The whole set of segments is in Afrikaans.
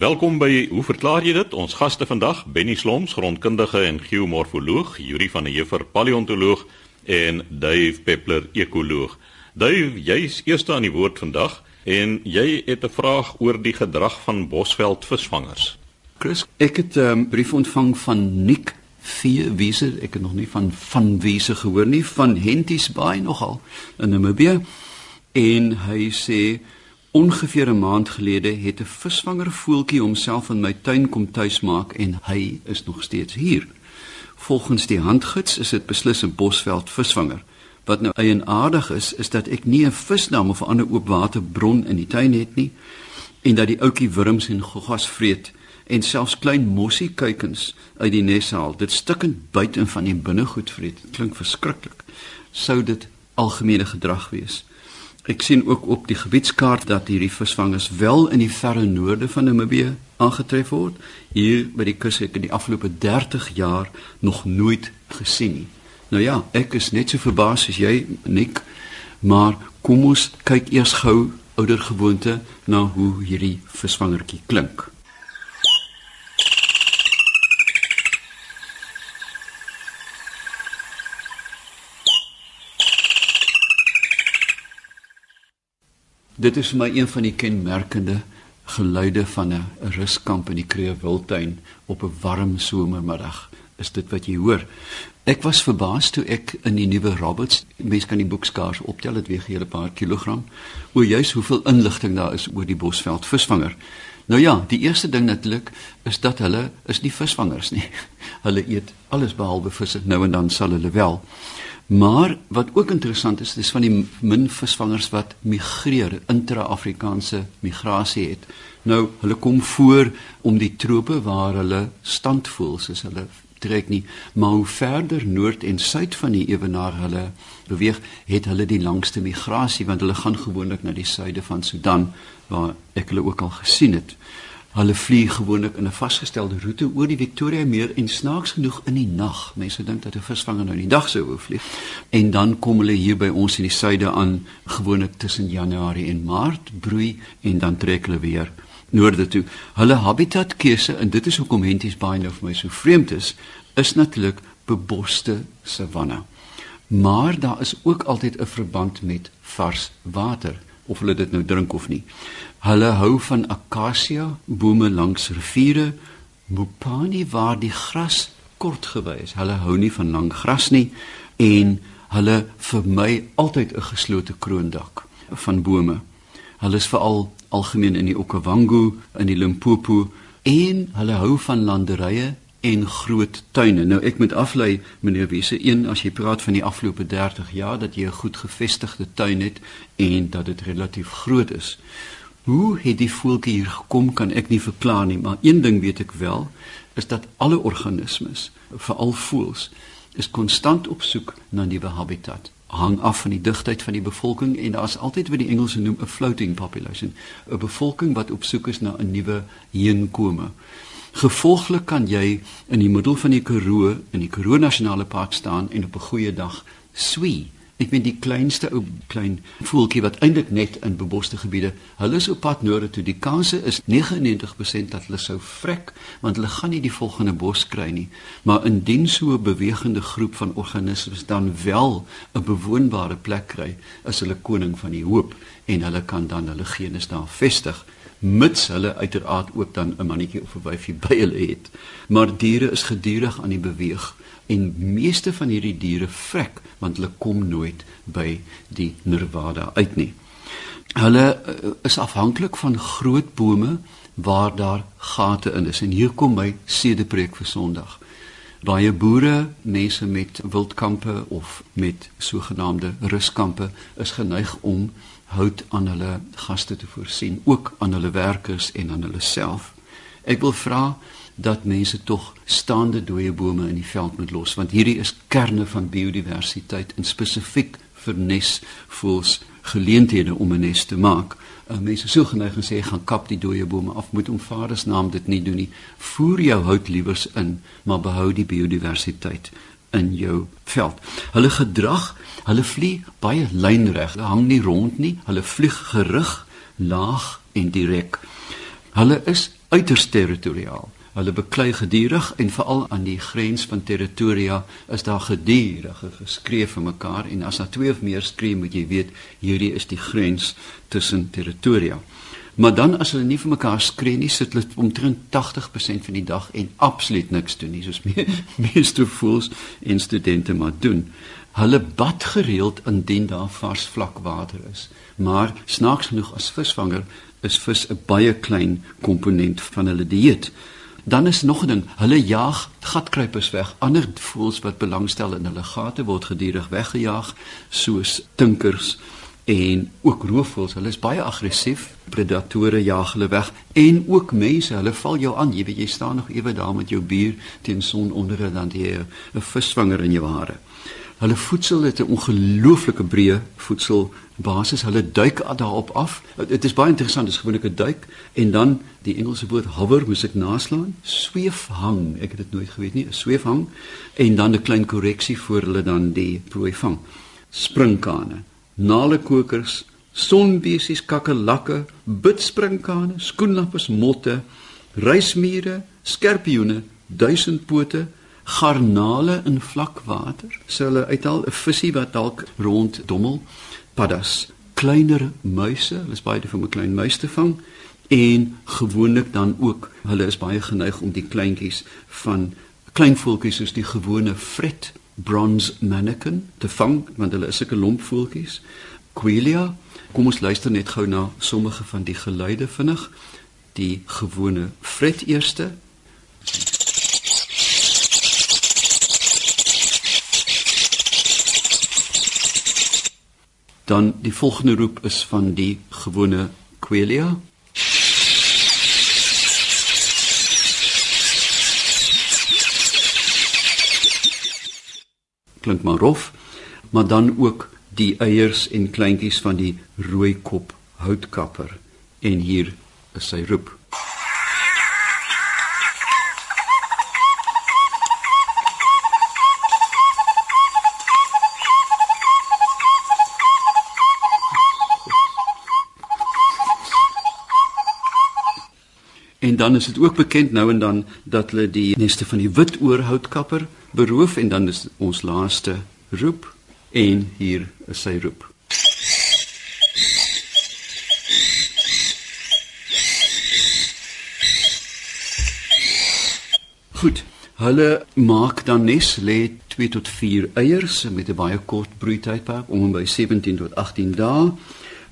Welkom by Hoe verklaar jy dit? Ons gaste vandag, Benny Sloms, grondkundige en geomorfoloog, Yuri van der Heever, paleontoloog en Dave Peppler, ekoloog. Dave, jy's eerste aan die woord vandag en jy het 'n vraag oor die gedrag van Bosveld visvangers. Chris, ek het 'n um, brief ontvang van Nick Vier Wiese, ek het nog nie van van Wiese gehoor nie, van Henties Bay nogal in Namibië. En hy sê Ongeveer 'n maand gelede het 'n visvanger voeltjie homself in my tuin kom tuismaak en hy is nog steeds hier. Volgens die handgids is dit beslis 'n bosveld visvanger. Wat nou eienaardig is, is dat ek nie 'n visdam of 'n ander oopwaterbron in die tuin het nie en dat die ouetjie wurms en goggas vreet en selfs klein mossie kuikens uit die nes haal. Dit stikkend buite van die binnegoed vreet. Klink verskriklik. Sou dit algemene gedrag wees? Ek sien ook op die gebiedskaart dat hierdie visvangers wel in die verre noorde van Namibië aangetref word. Hier by die kus het in die afgelope 30 jaar nog nooit gesien nie. Nou ja, ek is net so verbaas as jy, Nik, maar kom ons kyk eers gou ouer gewoonte na hoe hierdie visvangertjie klink. Dit is vir my een van die kenmerkende geluide van 'n ruskamp in die Kruger Wildtuin op 'n warm somermiddag. Is dit wat jy hoor? Ek was verbaas toe ek in die nuwe Roberts, mense kan die boekskaars optel, dit weeg 'n paar kilogram, oor juis hoeveel inligting daar is oor die Bosveld visvanger. Nou ja, die eerste ding natuurlik is dat hulle is nie visvangers nie. Hulle eet alles behalwe visse. Nou en dan sal hulle wel. Maar wat ook interessant is, dis van die min visvangers wat migreer, intra-Afrikaanse migrasie het. Nou, hulle kom voor om die trope waar hulle stand voel, soos hulle trek nie, maar hoe verder noord en suid van die ewenaar hulle beweeg, het hulle die langste migrasie want hulle gaan gewoonlik na die suide van Sudan waar ek hulle ook al gesien het. Hulle vlieg gewoonlik in 'n vasgestelde roete oor die Victoria Meer en snaaks genoeg in die nag. Mense dink dat 'n visvanger nou in die dag sou wou vlieg. En dan kom hulle hier by ons in die suide aan gewoonlik tussen Januarie en Maart broei en dan trek hulle weer noorde toe. Hulle habitatkeuse en dit is hoekom Henties baie nou vir my so vreemd is, is natuurlik beboste savanne. Maar daar is ook altyd 'n verband met vars water of hulle dit nou drink of nie. Hulle hou van akasia bome langs riviere, mopani waar die gras kort gewys. Hulle hou nie van lang gras nie en hulle vermy altyd 'n geslote kroondak van bome. Hulle is veral algemeen in die Okavango, in die Limpopo en hulle hou van landerye en groot tuine. Nou ek moet aflei meneer Wese, een as jy praat van die afgelope 30 jaar dat jy 'n goed gevestigde tuin het en dat dit relatief groot is. Hoe het die voeltjie hier gekom kan ek nie verklaar nie, maar een ding weet ek wel, is dat alle organismes, veral voëls, is konstant op soek na nuwe habitat. Hang af van die digtheid van die bevolking en daar's altyd wat die Engelse noem 'n floating population, 'n bevolking wat op soek is na 'n nuwe heenkome. Gevolglik kan jy in die middel van die Karoo in die Karoo Nasionale Park staan en op 'n goeie dag swee Ek weet die kleinste ou klein voeltjie wat eintlik net in beboste gebiede, hulle is op pad noorde toe. Die kanse is 99% dat hulle sou vrek want hulle gaan nie die volgende bos kry nie. Maar indien so 'n bewegende groep van organismes dan wel 'n bewoonbare plek kry, is hulle koning van die hoop en hulle kan dan hulle genes daar vestig mits hulle uiteraard ook dan 'n mannetjie of 'n wyfie by hulle het. Maar diere is gedurig aan die beweeg en meeste van hierdie diere vrek want hulle kom nooit by die nirvana uit nie. Hulle uh, is afhanklik van groot bome waar daar gate in is en hier kom my sedepreek vir Sondag. Baie boere, mense met wildkampe of met sogenaamde ruskampe is geneig om hout aan hulle gaste te voorsien, ook aan hulle werkers en aan hulle self. Ek wil vra dat mense tog staande dooie bome in die veld moet los want hierdie is kerne van biodiversiteit en spesifiek vir nesvoels geleenthede om 'n nes te maak. Uh, mense sou geneig en sê gaan kap die dooie bome af moet om vaders naam dit nie doen nie. Voer jou hout liewers in, maar behou die biodiversiteit in jou veld. Hulle gedrag, hulle vlieg baie lynreg. Hulle hang nie rond nie. Hulle vlieg gerig, laag en direk. Hulle is uiters territoriaal. Hulle beklei gedurig en veral aan die grens van territoria is daar gedurige geskree vir mekaar en as daar twee of meer skree moet jy weet hierdie is die grens tussen territoria. Maar dan as hulle nie vir mekaar skree nie, sit hulle omtrent 80% van die dag en absoluut niks doen nie, soos me, meeste voels en studente maar doen. Hulle bad gereeld indien daar vars vlak water is. Maar snaaks genoeg as visvanger is vis 'n baie klein komponent van hulle dieet. Dan is nog 'n ding, hulle jaag gatkruipers weg. Ander voels wat belangstel in hulle gate word gedurig weggejaag, soos tinkers en ook roofvoëls. Hulle is baie aggressief. Predatore jaag hulle weg en ook mense. Hulle val jou aan. Jy weet jy staan nog ewe daar met jou bier teen son onder en dan jy 'n visvanger in jou hare. Hulle voedsel het 'n ongelooflike breë voedselbasis. Hulle duik daarop af. Dit is baie interessant. Dit is gewoonlik 'n duik en dan die Engelse woord hover moet ek naslaan. Sweef hang. Ek het dit nooit geweet nie. Sweef hang en dan 'n klein korreksie voor hulle dan die prooi vang. Springkane, nalekokers, sonbesies, kakkelakke, bidspringkane, skoenlappers, motte, reismure, skerpioene, duisendpote garnale in vlak water. So hulle uithaal 'n visie wat dalk rond dommel, paddas, kleiner muise, hulle is baie vir 'n klein muis te vang en gewoonlik dan ook hulle is baie geneig om die kleintjies van klein voeltjies soos die gewone fret bronze mannequin te vang want hulle is sulke lomp voeltjies. Quelia, kom ons luister net gou na sommige van die geluide vinnig. Die gewone fret eerste. Dan die volgende roep is van die gewone Quelia. Klink maar rof, maar dan ook die eiers en kleintjies van die rooi kop houtkapper en hier is sy roep. Dan is dit ook bekend nou en dan dat hulle die neste van die wit oorhoutkapper beroof en dan is ons laaste roep en hier is sy roep. Goed. Hulle maak dan nes lê 2 tot 4 eiers met 'n baie kort broeitydperk om by 17 tot 18 dae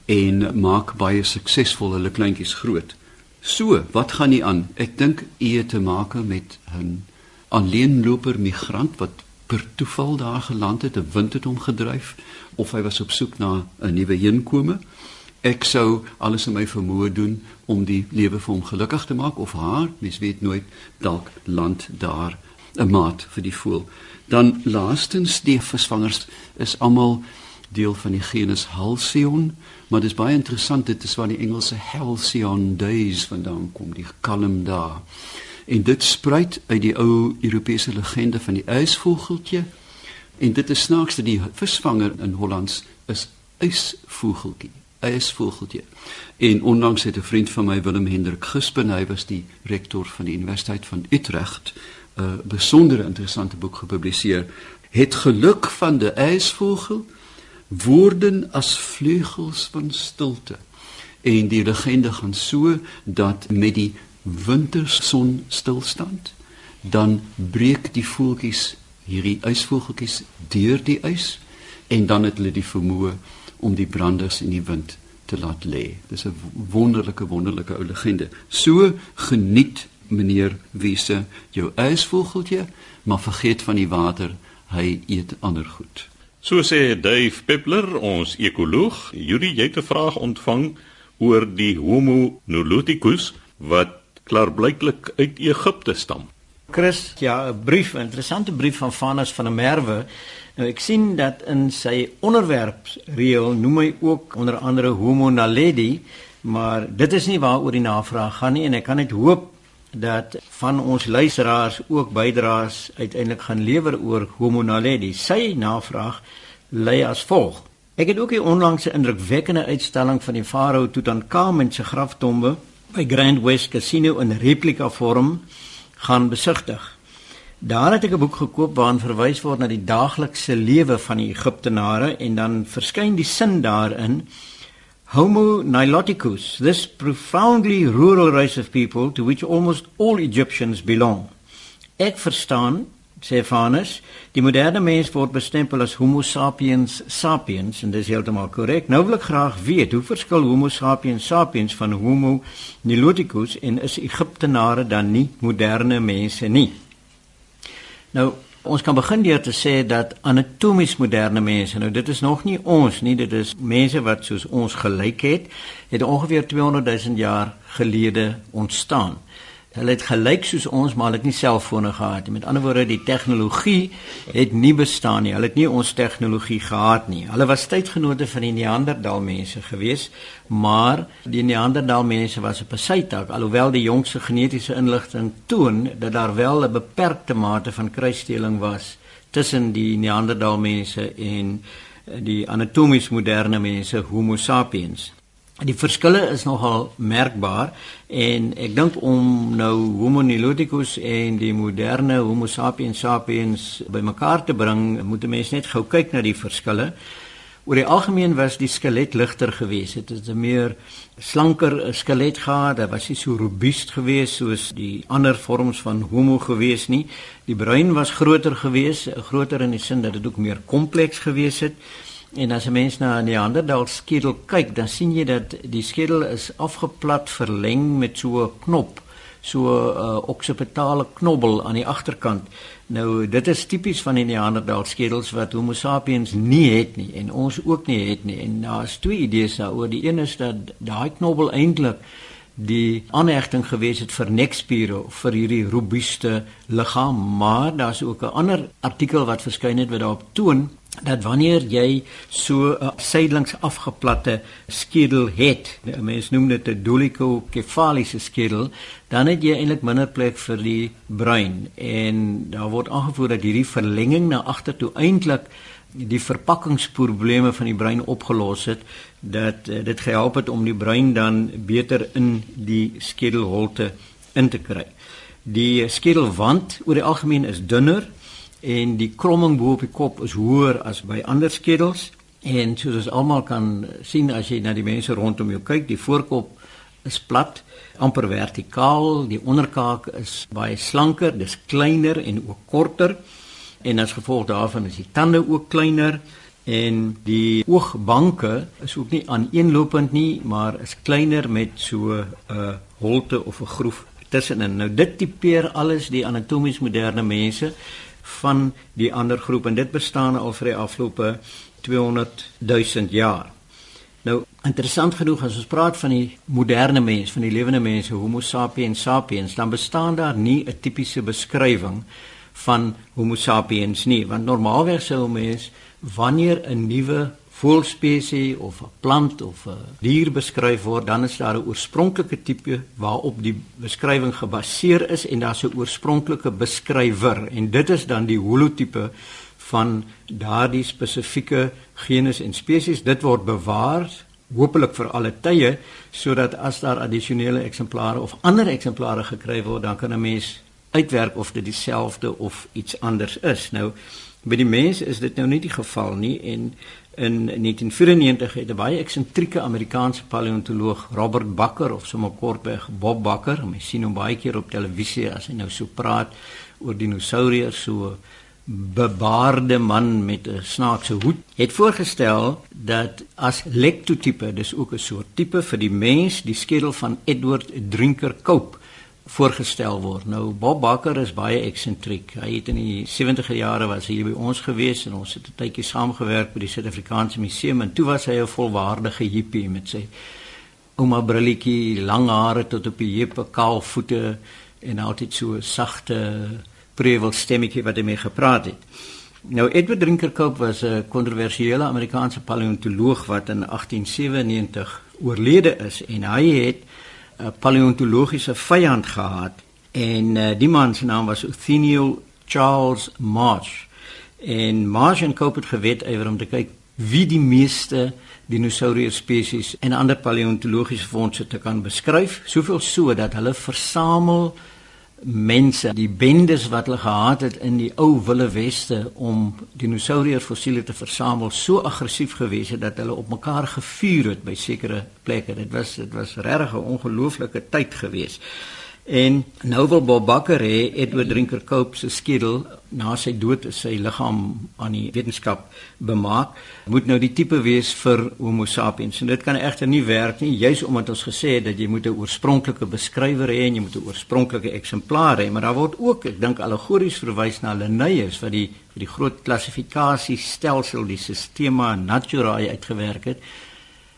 en maak baie suksesvol hulle kleintjies groot. So, wat gaan nie aan? Ek dink u het te maak met 'n alleenloper migrant wat per toeval daar geland het, 'n wind het hom gedryf of hy was op soek na 'n nuwe inkome. Ek sou alles in my vermoë doen om die lewe vir hom gelukkig te maak of haar, mens weet nooit, dalk land daar 'n maat vir die voël. Dan laastens die visvangers is almal deel van die genus Halcyon, maar dit is baie interessant dit is waar die Engelse Halcyon days vandaan kom, die kalm dae. En dit spruit uit die ou Europese legende van die ysvogeltjie. En dit is snaaks dat die visvanger in Hollands is ysvogeltjie, ysvogeltjie. En onlangs het 'n vriend van my Willem Hendrik Gispen, hy was die rektor van die Universiteit van Utrecht, 'n besondere interessante boek gepubliseer. Het geluk van die ysvogel woorden as vleugels van stilte. En die legende gaan so dat met die winterson stilstand dan breek die voeltjies hierdie ysvoeltjies deur die ys en dan het hulle die vermoë om die branders in die wind te laat lê. Dis 'n wonderlike wonderlike ou legende. So geniet meneer Wiese jou ysvoeltjie, maar vergeet van die water, hy eet ander goed. So sê Dave Peppler, ons ekoloog, Yuri, jy het 'n vraag ontvang oor die Homo neolithicus wat klaarblyklik uit Egipte stam. Chris, ja, 'n brief, 'n interessante brief van Vanus van der Merwe. Nou ek sien dat in sy onderwerpsreël noem hy ook onder andere Homo naledi, maar dit is nie waaroor die navraag gaan nie en ek kan net hoop dat van ons luisteraars ook bydraes uiteindelik gaan lewer oor Homo naledi. Sy navraag lei as volg: Ek het ook 'n onlangse indrukwekkende uitstalling van die farao Tutankhamun se graftombe by Grand West Casino in replika vorm gaan besigtig. Daar het ek 'n boek gekoop waarin verwys word na die daaglikse lewe van die Egiptenare en dan verskyn die sin daarin Homo niloticus, this profoundly rural race of people to which almost all Egyptians belong. Ek verstaan sê Vanus, die moderne mens word bestempel as Homo sapiens sapiens en dis heeltemal korrek. Nou wil ek graag weet, hoe verskil Homo sapiens sapiens van Homo niloticus en is Egiptenare dan nie moderne mense nie? Nou, ons kan begin deur te sê dat anatomies moderne mense, nou dit is nog nie ons nie, dit is mense wat soos ons gelyk het, het ongeveer 200 000 jaar gelede ontstaan. Hulle het gelyk soos ons, maar hulle het nie selfone gehad nie. Met ander woorde, die tegnologie het nie bestaan nie. Hulle het nie ons tegnologie gehad nie. Hulle was tydgenote van die Neanderthal mense gewees, maar die Neanderthal mense was op 'n sytak, alhoewel die jongste genetiese inligting toon dat daar wel 'n beperkte mate van kruisstelling was tussen die Neanderthal mense en die anatomies moderne mense Homo sapiens. Die verskille is nogal merkbaar en ek dink om nou Homo niloticus en die moderne Homo sapiens sapiens bymekaar te bring, moet 'n mens net gou kyk na die verskille. Oor die algemeen was die skelet ligter geweest. Dit het 'n meer slanker skelet gehad. Dit was nie so robuust geweest soos die ander vorms van Homo geweest nie. Die brein was groter geweest, groter in die sin dat dit ook meer kompleks geweest het. En as 'n mens na 'n Neanderthal skedel kyk, dan sien jy dat die skedel is afgeplat, verleng met so 'n knop, so 'n uh, oksipitale knobbel aan die agterkant. Nou dit is tipies van die Neanderthal skedels wat Homo sapiens nie het nie en ons ook nie het nie. En daar is twee idees daaroor. Die een is dat daai knobbel eintlik die aanhegting gewees het vir nekspiere vir hierdie robuuste liggaam, maar daar's ook 'n ander artikel wat verskyn het wat daarop toon dat wanneer jy so 'n sydelings afgeplatte skedel het, mense noem dit 'n dolikokefaliese skedel, dan het jy eintlik minder plek vir die brein en daar word aangevoer dat hierdie verlenging na agter toe eintlik die verpakkingsprobleme van die brein opgelos het dat uh, dit gehelp het om die brein dan beter in die skedelholte in te kry. Die skedelwand oor die algemeen is dunner en die kromming bo op die kop is hoër as by ander skedels. En soos ons almal kan sien as jy na die mense rondom jou kyk, die voorkop is plat, amper vertikaal, die onderkaak is baie slanker, dis kleiner en ook korter. En as gevolg daarvan is die tande ook kleiner en die oogbanke is ook nie aaneenlopend nie, maar is kleiner met so 'n uh, holte of 'n groef tussenin. Nou dit tipeer alles die anatomies moderne mense van die ander groep en dit bestaan al vir die afgelope 200 000 jaar. Nou interessant genoeg as ons praat van die moderne mens, van die lewende mense, Homo sapiens sapiens, dan bestaan daar nie 'n tipiese beskrywing van Homo sapiens nie, want normaalweg sou 'n mens wanneer 'n nuwe voëlspesies of 'n plant of 'n dier beskryf word, dan is daar 'n oorspronklike tipe waarop die beskrywing gebaseer is en daar's 'n oorspronklike beskrywer en dit is dan die holotipe van daardie spesifieke genus en spesies. Dit word bewaar hopelik vir alle tye sodat as daar addisionele eksemplare of ander eksemplare gekry word, dan kan 'n mens uitwerk of dit dieselfde of iets anders is. Nou by die mens is dit nou nie die geval nie en in 1994 het 'n baie eksentrieke Amerikaanse paleontoloog Robert Bakker of sommer kortweg Bob Bakker, mens sien hom baie keer op televisie as hy nou so praat oor dinosourus so bebaarde man met 'n snaakse hoed, het voorgestel dat as lektotipe, dis ook 'n soort tipe vir die mens, die skedel van Edward Drinker Cope voorgestel word. Nou Bob Bakker is baie eksentriek. Hy het in die 70er jare was hy by ons gewees en ons het 'n tydjie saamgewerk by die Suid-Afrikaanse Museum en toe was hy 'n volwaardige hippie met sy ouma brilletjie, lang hare tot op die heupe, kaal voete en altyd so sagte prevel stemmetjie wat hy mee gepraat het. Nou Edward Drinkercope was 'n kontroversiële Amerikaanse paleontoloog wat in 1897 oorlede is en hy het 'n paleontologiese vyand gehad en uh, die man se naam was Othniel Charles Marsh. En Marsh en Cope het gewet oor om te kyk wie die meeste dinosourus spesies en ander paleontologiese fondse te kan beskryf, soveel so dat hulle versamel mense, die bendes wat hulle gehad het in die ou Wille Weste om dinosourus fossiele te versamel, so aggressief gewees het dat hulle op mekaar gevuur het by sekere plekke. Dit was dit was regtig 'n ongelooflike tyd geweest. En nou wil Bob Bakker hê Edward Drinker Cope se skedel na sy dood is sy liggaam aan die wetenskap bemaak moet nou die tipe wees vir Homo sapiens. En dit kan egter nie werk nie juis omdat ons gesê het dat jy moet 'n oorspronklike beskrywer hê en jy moet 'n oorspronklike eksemplaar hê. Maar daar word ook ek dink allegories verwys na Linnaeus wat die vir die groot klassifikasiestelsel die Systema Naturae uitgewerk het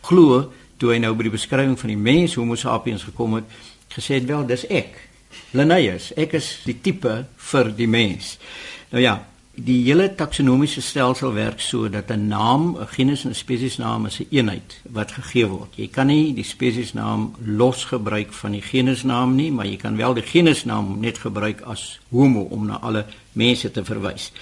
glo toe hy nou by die beskrywing van die mens Homo sapiens gekom het gesê het wel dis ek. Linnaeus, ek is die tipe vir die mens. Nou ja, die hele taksonomiese stelsel werk so dat 'n naam, 'n genus en 'n spesiesnaam is 'n eenheid wat gegee word. Jy kan nie die spesiesnaam los gebruik van die genusnaam nie, maar jy kan wel die genusnaam net gebruik as homo om na alle mense te verwys.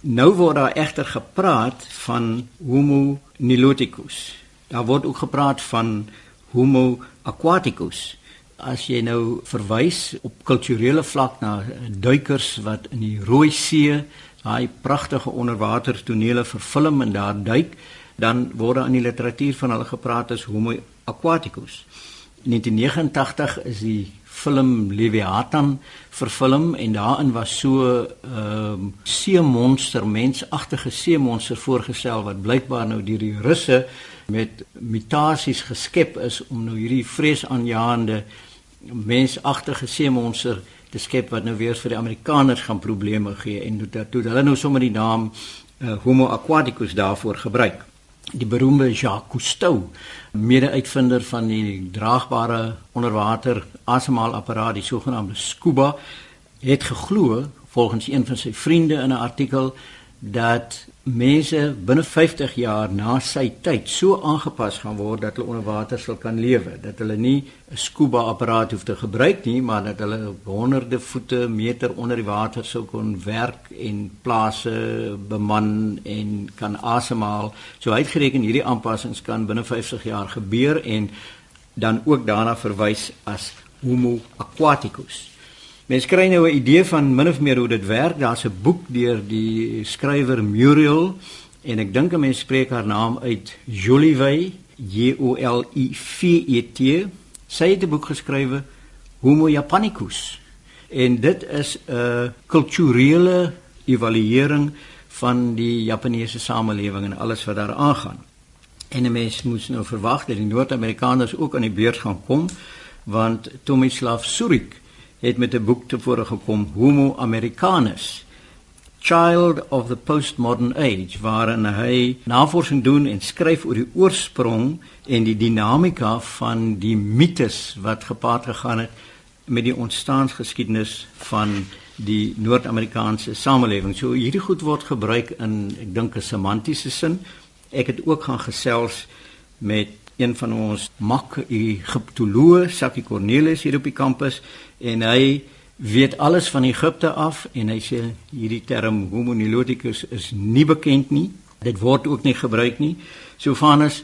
Nou word daar egter gepraat van homo niloticus. Daar word ook gepraat van homo aquaticus as jy nou verwys op kulturele vlak na duikers wat in die Rooi See daai pragtige onderwatertonele vervilm en daar duik, dan word daar in die literatuur van hulle gepraat as homo aquaticus. In 1989 is die film Leviathan vervilm en daarin was so 'n uh, seemonster, mensagtige seemonster voorgestel wat blykbaar nou deur die Russe met mutasies geskep is om nou hierdie vreesaanjaende mensagtige seemonster te skep wat nou weer vir die Amerikaners gaan probleme gee en dit toe hulle nou sommer die naam uh, Homo aquaticus daarvoor gebruik. Die beroemde Jacques Cousteau, mede-uitvinder van die draagbare onderwater asemhalapparaat, die sogenaamde scuba, het geglo volgens een van sy vriende in 'n artikel dat mense binne 50 jaar na sy tyd so aangepas gaan word dat hulle onder water sal kan lewe, dat hulle nie 'n scuba apparaat hoef te gebruik nie, maar dat hulle honderde voete meter onder die water sou kon werk en plase beman en kan asemhaal. So uitgereken hierdie aanpassings kan binne 50 jaar gebeur en dan ook daarna verwys as Homo aquaticus. Mens kry nou 'n idee van min of meer hoe dit werk. Daar's 'n boek deur die skrywer Muriel en ek dink 'n mens spreek haar naam uit Jolivet, J O L I V E T. Sy het 'n boek geskrywe Homo japanicus. En dit is 'n kulturele evaluering van die Japaneese samelewing en alles wat daar aangaan. En 'n mens moet nou verwag dat die Noord-Amerikaners ook aan die beurt gaan kom want Tomislav Surik het met 'n boek tevore gekom Homo Americanus Child of the Postmodern Age waarin hy navorsing doen en skryf oor die oorsprong en die dinamika van die mites wat gepaard gegaan het met die ontstaansgeskiedenis van die Noord-Amerikaanse samelewing. So hierdie goed word gebruik in ek dink 'n semantiese sin. Ek het ook gaan gesels met een van ons mak Egiptoloë, Saki Cornelis hier op die kampus en hy weet alles van Egipte af en hy sê hierdie term Homo niloticus is nie bekend nie. Dit word ook nie gebruik nie. Sofanus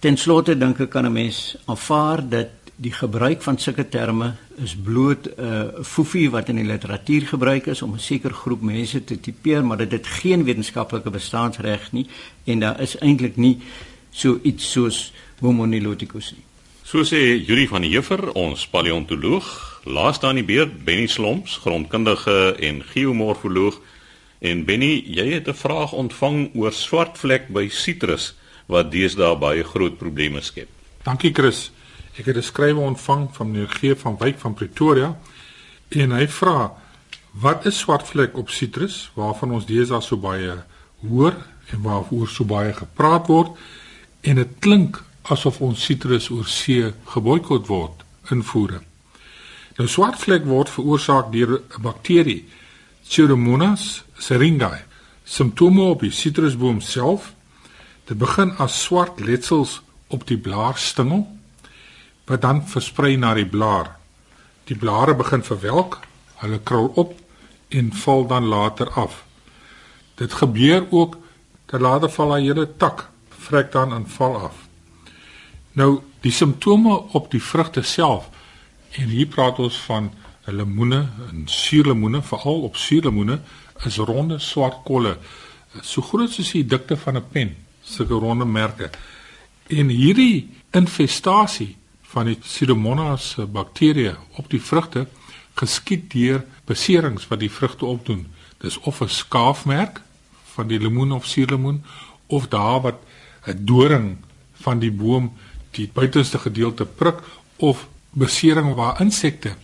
ten slotte dink ek kan 'n mens aanvaar dat die gebruik van sulke terme is bloot 'n uh, fofie wat in die literatuur gebruik is om 'n sekere groep mense te tipeer, maar dit het geen wetenskaplike bestaansreg nie en daar is eintlik nie so iets soos Homo niloticus nie. So sê Yuri van die Heffer, ons paleontoloog, laaste aan die beurt Benny Slomps, grondkundige en geomorfoloog. En Benny, jy het 'n vraag ontvang oor swartvlek by sitrus wat deesdae baie groot probleme skep. Dankie Chris. Ek het 'n skrywe ontvang van meneer G van Wyk van Pretoria en hy vra wat is swartvlek op sitrus waarvan ons deesdae so baie hoor en waaroor so baie gepraat word en dit klink asof ons sitrus oor see geboikot word invoere. Nou swartvlek word veroorsaak deur 'n bakterie Pseudomonas syringae. Simptome op die sitrusboom self. Dit begin as swart letsels op die blaarstengel wat dan versprei na die blaar. Die blare begin verwelk, hulle krul op en val dan later af. Dit gebeur ook dat later val 'n hele tak vrek dan in val af. Nou die simptome op die vrugte self en hier praat ons van lemoene en suurlemoene, veral op suurlemoene is ronde swart kolle so groot soos die dikte van 'n pen, sulke ronde merke. En hierdie infestasie van die Pseudomonas bakterieë op die vrugte geskied deur beserings wat die vrugte opdoen. Dis of 'n skaafmerk van die lemoen of suurlemoen of daar wat 'n doring van die boom die buitenste gedeelte prik of besering waar insekte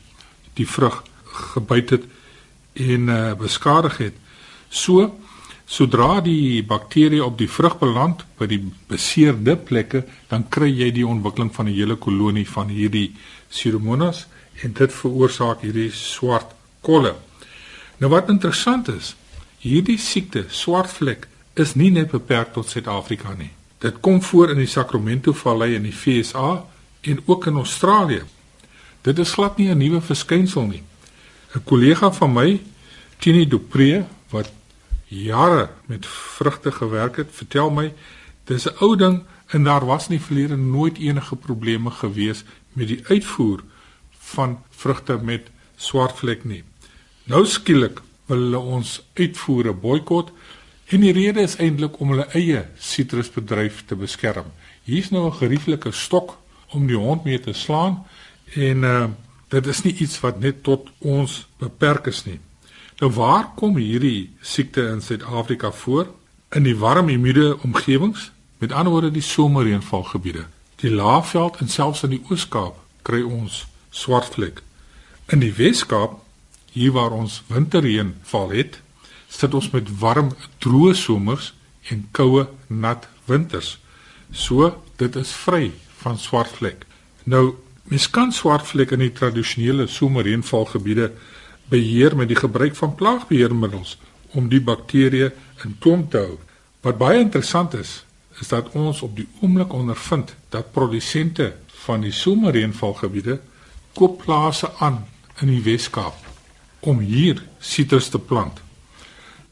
die vrug gebyt het en uh, beskadig het. So sodra die bakterie op die vrug beland by die beseerde plekke, dan kry jy die ontwikkeling van 'n hele kolonie van hierdie Pseudomonas en dit veroorsaak hierdie swart kolle. Nou wat interessant is, hierdie siekte, swartvlek, is nie net beperk tot Suid-Afrika nie. Dit kom voor in die Sacramento Vallei in die VSA en ook in Australië. Dit is glad nie 'n nuwe verskynsel nie. 'n Kollega van my, Tini Dupree, wat jare met vrugte gewerk het, vertel my dis 'n ou ding en daar was nie verlede nooit enige probleme gewees met die uitvoer van vrugte met swartvlek nie. Nou skielik wil hulle ons uitvoere boikot en die rede is eintlik om hulle eie sitrusbedryf te beskerm. Hier's nou 'n gerieflike stok om die hond mee te slaan en uh, dit is nie iets wat net tot ons beperk is nie. Nou waar kom hierdie siekte in Suid-Afrika voor? In die warm humide omgewings, met ander woorde die somerreënvalgebiede. Die Laagveld en selfs in die Oos-Kaap kry ons swartvlek. In die Wes-Kaap, hier waar ons winterreënval het, sit ons met warm, droë somers en koue, nat winters. So, dit is vry van swartvlek. Nou, mens kan swartvlek in die tradisionele somerreënvalgebiede beheer met die gebruik van plaagbeheermiddels om die bakterieë in toom te hou. Wat baie interessant is, is dat ons op die oomblik ondervind dat produsente van die somerreënvalgebiede koop plase aan in die Weskaap om hier sitrus te plant.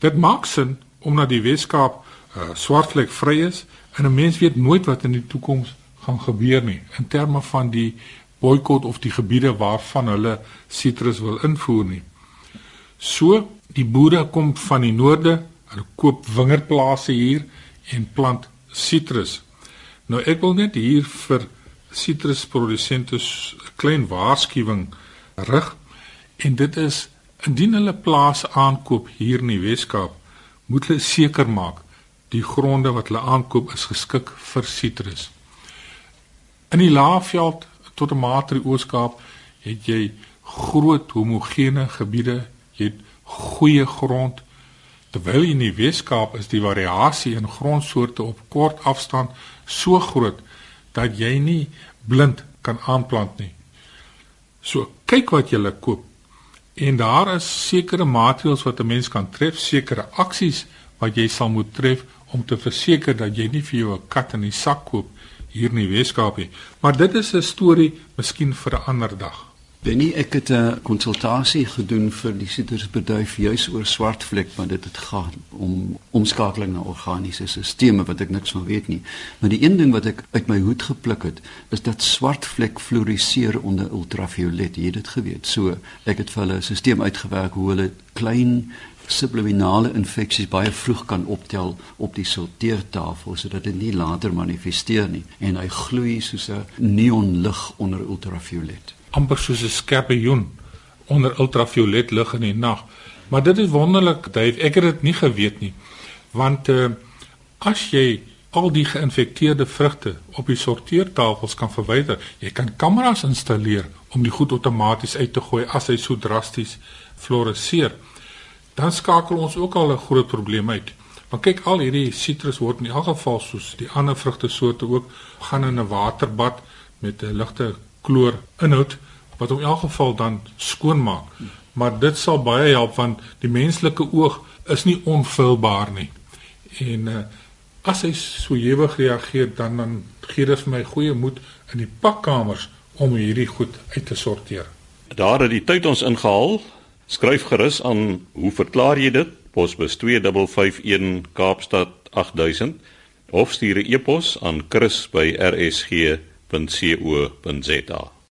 Dit maak sin omdat die Weskaap uh, swartvlek vry is en 'n mens weet nooit wat in die toekoms gaan gebeur nie in terme van die boikot of die gebiede waarvan hulle sitrus wil invoer nie. So, die boere kom van die noorde, hulle koop wingerdplase hier en plant sitrus. Nou ek wil net hier vir sitrusprodusente 'n klein waarskuwing rig en dit is indien hulle plase aankoop hier in die Weskaap, moet hulle seker maak die gronde wat hulle aankoop is geskik vir sitrus. In die Laagveld tot 'n mate die Ooskaap het jy groot homogene gebiede, jy het goeie grond. Terwyl in die Weskaap is die variasie in grondsoorte op kort afstand so groot dat jy nie blind kan aanplant nie. So kyk wat jy koop. En daar is sekere maatreëls wat 'n mens kan tref, sekere aksies wat jy sal moet tref om te verseker dat jy nie vir jou 'n kat in die sak koop hier in die Weskaap nie. Maar dit is 'n storie miskien vir 'n ander dag. Benny, ek het 'n konsultasie gedoen vir die sittersbedryf juis oor swartvlek, want dit het gaan om omskakeling na organiese stelsels wat ek niks van weet nie. Maar die een ding wat ek uit my hoed gepluk het, is dat swartvlek floriseer onder ultraviolet. Jy het dit geweet. So, ek het vir hulle 'n stelsel uitgewerk hoe hulle klein subliminale infeksies baie vroeg kan optel op die sorteertafel sodat dit nie later manifesteer nie en hy gloei soos 'n neonlig onder ultraviolet amper soos 'n skorpioen onder ultraviolet lig in die nag maar dit is wonderlik Dave. Ek het dit nie geweet nie. Want uh, as jy al die geïnfekteerde vrugte op die sorteertafels kan verwyder jy kan kameras installeer om die goed outomaties uit te gooi as hy so drasties floreseer dan skakel ons ook al 'n groot probleem uit. Want kyk al hierdie sitrus word in elk geval soos die ander vrugtesoorte ook gaan in 'n waterbad met 'n ligte kloor inhoud wat om elk geval dan skoon maak. Maar dit sal baie help want die menslike oog is nie onfilbaar nie. En uh, as hy so ewig reageer dan dan gee dit vir my goeie moed in die pakkamers om hierdie goed uit te sorteer. Daar het die tyd ons ingehaal. Skryf gerus aan hoe verklaar jy dit? Posbus 2551 Kaapstad 8000 of stuur 'n e-pos aan chris@rsg.co.za www.rsg.co.za